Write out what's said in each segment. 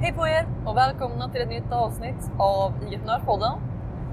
Hej på er och välkomna till ett nytt avsnitt av IGF-podden.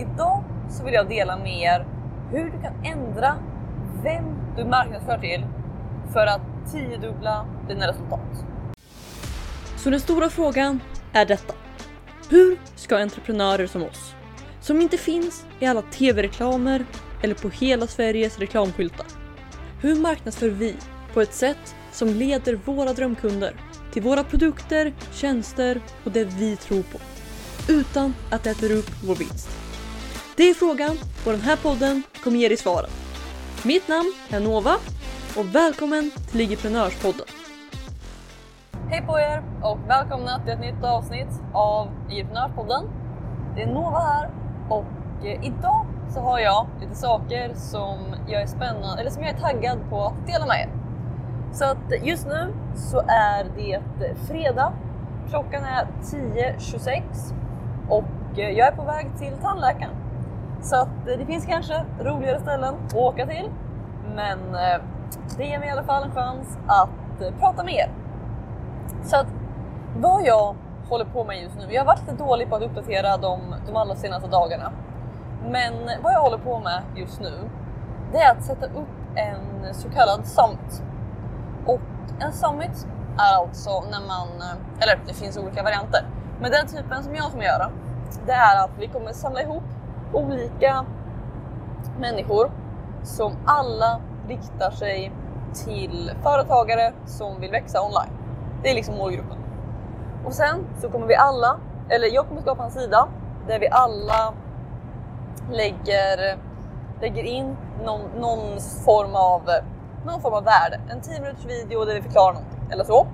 Idag så vill jag dela med er hur du kan ändra vem du marknadsför till för att tiodubbla dina resultat. Så den stora frågan är detta. Hur ska entreprenörer som oss, som inte finns i alla tv-reklamer eller på hela Sveriges reklamskyltar. Hur marknadsför vi på ett sätt som leder våra drömkunder till våra produkter, tjänster och det vi tror på. Utan att det äter upp vår vinst. Det är frågan och den här podden kommer ge dig svaren. Mitt namn är Nova och välkommen till Ligiprenörspodden. Hej på er och välkomna till ett nytt avsnitt av Ligiprenörspodden. Det är Nova här och eh, idag så har jag lite saker som jag är spännande, eller som jag är taggad på att dela med er. Så att just nu så är det fredag. Klockan är 10.26 och jag är på väg till tandläkaren. Så att det finns kanske roligare ställen att åka till. Men eh, det ger mig i alla fall en chans att eh, prata med er. Så att vad jag håller på med just nu. Jag har varit lite dålig på att uppdatera de, de allra senaste dagarna. Men vad jag håller på med just nu, det är att sätta upp en så kallad SAMT, och en summit är alltså när man, eh, eller det finns olika varianter, men den typen som jag kommer göra, det är att vi kommer samla ihop olika människor som alla riktar sig till företagare som vill växa online. Det är liksom målgruppen. Och sen så kommer vi alla, eller jag kommer skapa en sida där vi alla lägger, lägger in någon, någon, form av, någon form av värde. En 10 minuters video där vi förklarar någonting eller så.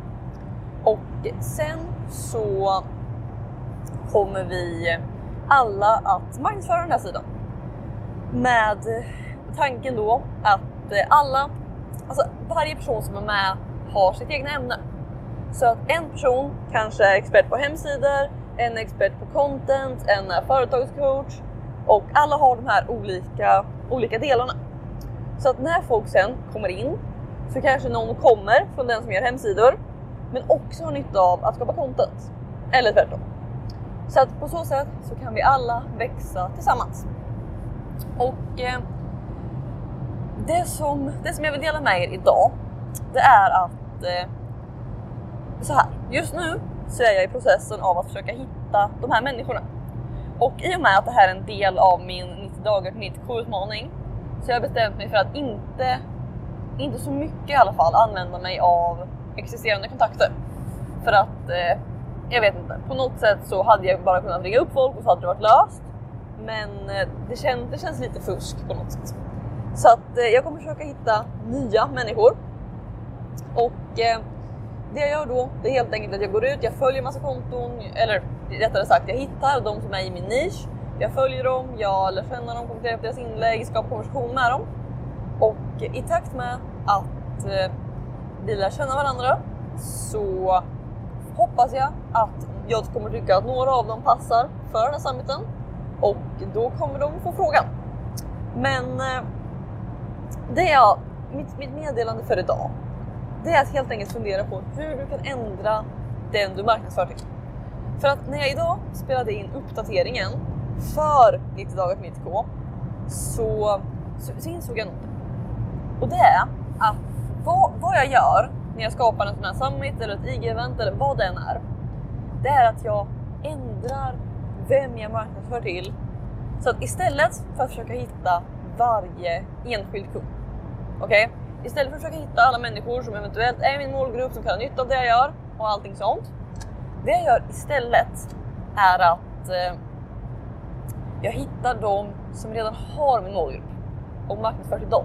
Och sen så kommer vi alla att marknadsföra den här sidan. Med tanken då att alla, alltså varje person som är med har sitt egna ämne. Så att en person kanske är expert på hemsidor, en är expert på content, en är företagscoach och alla har de här olika, olika delarna. Så att när folk sen kommer in så kanske någon kommer från den som gör hemsidor men också har nytta av att skapa content. Eller tvärtom. Så att på så sätt så kan vi alla växa tillsammans. Och eh, det, som, det som jag vill dela med er idag, det är att eh, så här. Just nu så är jag i processen av att försöka hitta de här människorna. Och i och med att det här är en del av min 90 dagar till 90 utmaning så jag har bestämt mig för att inte, inte så mycket i alla fall använda mig av existerande kontakter. För att eh, jag vet inte, på något sätt så hade jag bara kunnat ringa upp folk och så hade det varit löst. Men eh, det, kän, det känns lite fusk på något sätt. Så att eh, jag kommer försöka hitta nya människor. Och eh, det jag gör då, det är helt enkelt att jag går ut, jag följer massa konton, eller rättare sagt, jag hittar de som är i min nisch. Jag följer dem, jag lär känna dem, kommenterar på deras inlägg, skapar konversation med dem. Och i takt med att eh, vi lär känna varandra så hoppas jag att jag kommer tycka att några av dem passar för den här summiten och då kommer de få frågan. Men eh, det är mitt, mitt meddelande för idag. Det är att helt enkelt fundera på hur du kan ändra den du marknadsför till. För att när jag idag spelade in uppdateringen för 90 dagar på 90k så, så, så insåg jag något. Och det är att vad, vad jag gör när jag skapar en sån här summit eller ett IG-event eller vad det än är. Det är att jag ändrar vem jag marknadsför till. Så att istället för att försöka hitta varje enskild kund. Okej? Okay? Istället för att försöka hitta alla människor som eventuellt är min målgrupp som kan ha nytta av det jag gör och allting sånt. Det jag gör istället är att eh, jag hittar de som redan har min målgrupp och marknadsför till dem.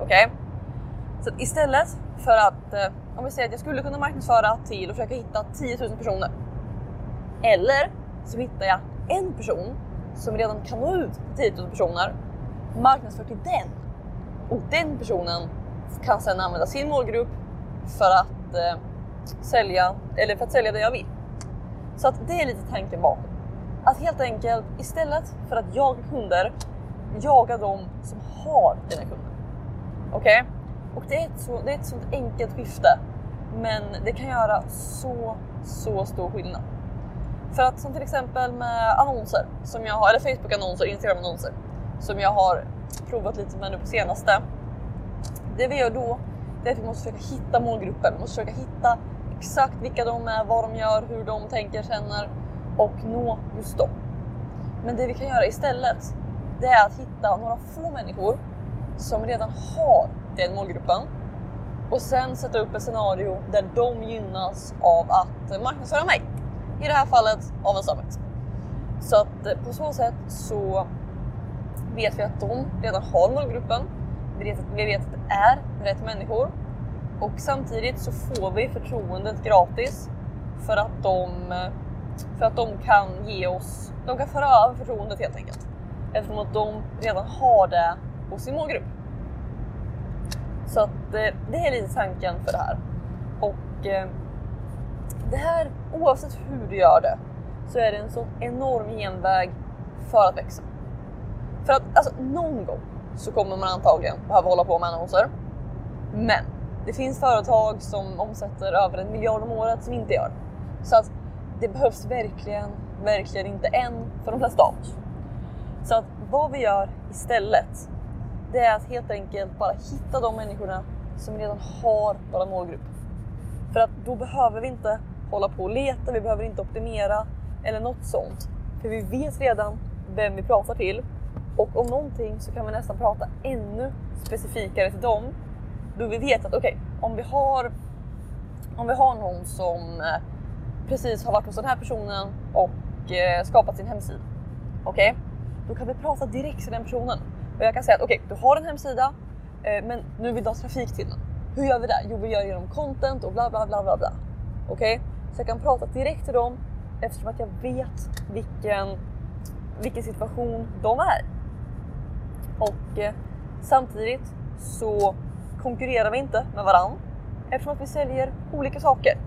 Okej? Okay? Så istället för att, eh, om vi säger att jag skulle kunna marknadsföra till och försöka hitta 10 000 personer. Eller så hittar jag en person som redan kan nå ut till 10 000 personer, marknadsför till den. Och den personen kan sedan använda sin målgrupp för att eh, sälja, eller för att sälja det jag vill. Så att det är lite tanken bakom. Att helt enkelt istället för att jaga kunder, jaga de som har dina kunder. Okej? Okay? Och det är, ett så, det är ett sånt enkelt skifte. Men det kan göra så, så stor skillnad. För att som till exempel med annonser som jag har, eller Facebook annonser, Instagram annonser som jag har provat lite med nu på senaste. Det vi gör då, det är att vi måste försöka hitta målgruppen. Vi måste försöka hitta exakt vilka de är, vad de gör, hur de tänker, känner och nå just dem. Men det vi kan göra istället, det är att hitta några få människor som redan har den målgruppen och sen sätta upp ett scenario där de gynnas av att marknadsföra mig. I det här fallet av en summit. Så att eh, på så sätt så vet vi att de redan har målgruppen. Vi vet, att, vi vet att det är rätt människor och samtidigt så får vi förtroendet gratis för att de, eh, för att de kan ge oss, de kan föra över förtroendet helt enkelt. Eftersom att de redan har det hos sin målgrupp. Så att eh, det är lite tanken för det här. Och eh, det här, oavsett hur du gör det, så är det en sån enorm genväg för att växa. För att alltså, någon gång så kommer man antagligen behöva hålla på med annonser. Men det finns företag som omsätter över en miljard om året som inte gör. Så att det behövs verkligen, verkligen inte än för de flesta av oss. Så att vad vi gör istället, det är att helt enkelt bara hitta de människorna som redan har vår målgrupp. För att då behöver vi inte hålla på och leta, vi behöver inte optimera eller något sånt. För vi vet redan vem vi pratar till och om någonting så kan vi nästan prata ännu specifikare till dem. Då vi vet att okej, okay, om vi har om vi har någon som eh, precis har varit hos den här personen och eh, skapat sin hemsida. Okej, okay? då kan vi prata direkt till den personen och jag kan säga att okej, okay, du har en hemsida, eh, men nu vill du ha trafik till den. Hur gör vi det? Jo, vi gör det genom content och bla bla bla bla bla. Okej, okay? så jag kan prata direkt till dem eftersom att jag vet vilken, vilken situation de är. Och eh, samtidigt så konkurrerar vi inte med varann eftersom att vi säljer olika saker.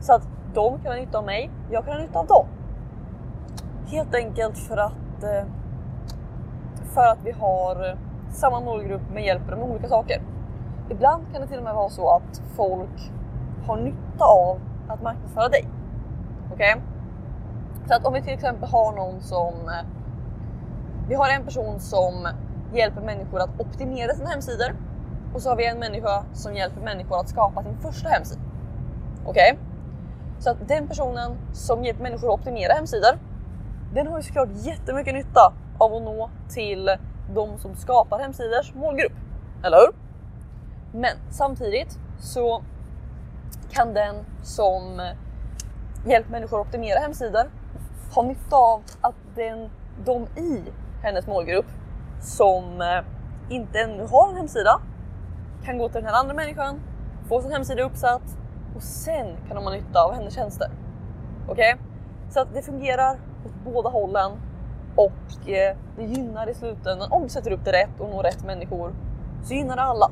Så att de kan ha nytta av mig, jag kan ha nytta av dem. Helt enkelt för att eh, för att vi har eh, samma målgrupp men hjälper dem med olika saker. Ibland kan det till och med vara så att folk har nytta av att marknadsföra dig. Okej? Okay? Så att om vi till exempel har någon som... Eh, vi har en person som hjälper människor att optimera sina hemsidor och så har vi en människa som hjälper människor att skapa sin första hemsida. Okej? Okay? Så att den personen som hjälper människor att optimera hemsidor, den har ju såklart jättemycket nytta av att nå till de som skapar hemsidors målgrupp. Eller hur? Men samtidigt så kan den som hjälper människor att optimera hemsidor ha nytta av att den, de i hennes målgrupp som eh, inte ännu har en hemsida kan gå till den här andra människan, få sin hemsida uppsatt och sen kan de ha nytta av hennes tjänster. Okej? Okay? Så att det fungerar åt båda hållen och eh, det gynnar i slutändan, om du sätter upp det rätt och når rätt människor, så gynnar det alla.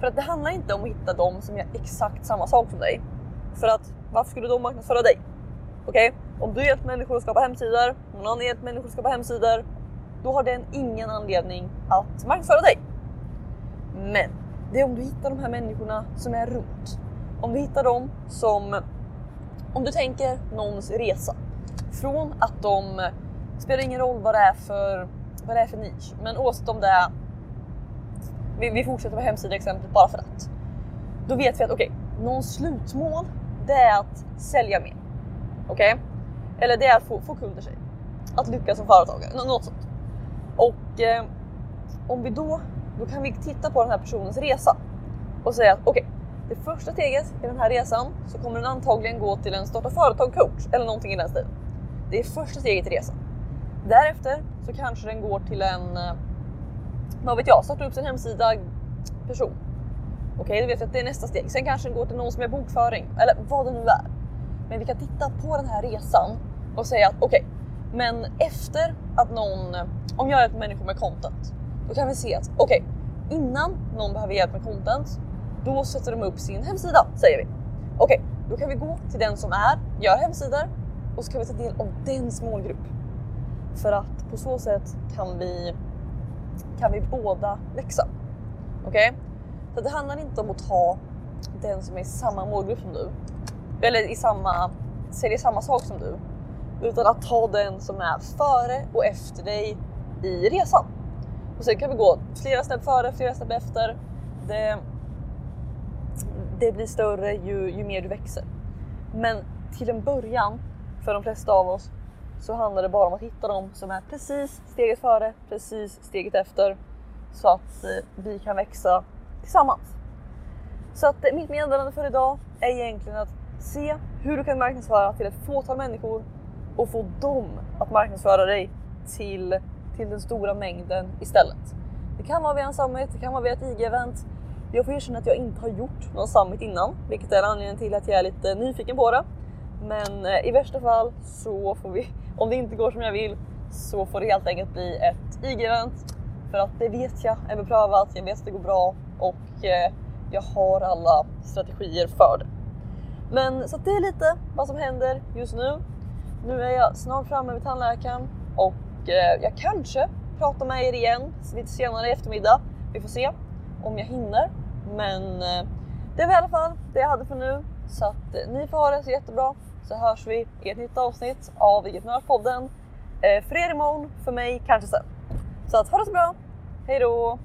För att det handlar inte om att hitta dem som gör exakt samma sak som dig. För att varför skulle de marknadsföra dig? Okej, okay? om du hjälpt människor att skapa hemsidor, någon annan hjälpt människor att skapa hemsidor, då har den ingen anledning att marknadsföra dig. Men det är om du hittar de här människorna som är runt. Om vi hittar dem som, om du tänker någons resa. Från att de, spelar ingen roll vad det är för, vad det är för nisch, men oavsett om det är, vi, vi fortsätter med hemsida-exemplet bara för att. Då vet vi att okej, okay, någons slutmål det är att sälja mer. Okej? Okay? Eller det är att få, få kunder sig. Att lyckas som företagare, något sånt. Och eh, om vi då, då kan vi titta på den här personens resa och säga att okej, okay, det första steget i den här resan så kommer den antagligen gå till en starta företag coach eller någonting i den stilen. Det är första steget i resan. Därefter så kanske den går till en, eh, vad vet jag, starta upp sin hemsida person. Okej, okay, då vet vi att det är nästa steg. Sen kanske den går till någon som är bokföring eller vad det nu är. Men vi kan titta på den här resan och säga att okej, okay, men efter att någon, om jag hjälper människor med content, då kan vi se att okej, okay, innan någon behöver hjälp med content, då sätter de upp sin hemsida säger vi. Okej, okay, då kan vi gå till den som är, gör hemsidor och så kan vi ta del av dens målgrupp. För att på så sätt kan vi, kan vi båda växa. Okej? Okay? Så det handlar inte om att ta den som är i samma målgrupp som du. Eller i samma, säljer samma sak som du. Utan att ta den som är före och efter dig i resan. Och sen kan vi gå flera steg före, flera steg efter. Det, det blir större ju, ju mer du växer. Men till en början, för de flesta av oss, så handlar det bara om att hitta dem som är precis steget före, precis steget efter. Så att eh, vi kan växa tillsammans. Så att eh, mitt meddelande för idag är egentligen att se hur du kan marknadsföra till ett fåtal människor och få dem att marknadsföra dig till, till den stora mängden istället. Det kan vara via en summit, det kan vara via ett IG-event. Jag får erkänna att jag inte har gjort någon summit innan, vilket är anledningen till att jag är lite nyfiken på det. Men eh, i värsta fall så får vi, om det inte går som jag vill, så får det helt enkelt bli ett IG-event. För att det vet jag är beprövat, jag vet att det går bra och eh, jag har alla strategier för det. Men så det är lite vad som händer just nu. Nu är jag snart framme vid tandläkaren och eh, jag kanske pratar med er igen lite senare i eftermiddag. Vi får se om jag hinner. Men eh, det var i alla fall det jag hade för nu. Så att eh, ni får ha det så jättebra. Så hörs vi i ett nytt avsnitt av IG-podden. Eh, för er imorgon, för mig kanske sen. Så att ha det så bra. Hej då!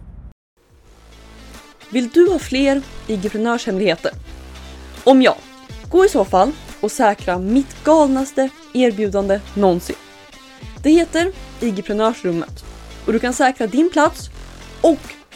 Vill du ha fler IG-prenörshemligheter? Om ja, gå i så fall och säkra mitt galnaste erbjudande någonsin. Det heter IG-prenörsrummet och du kan säkra din plats och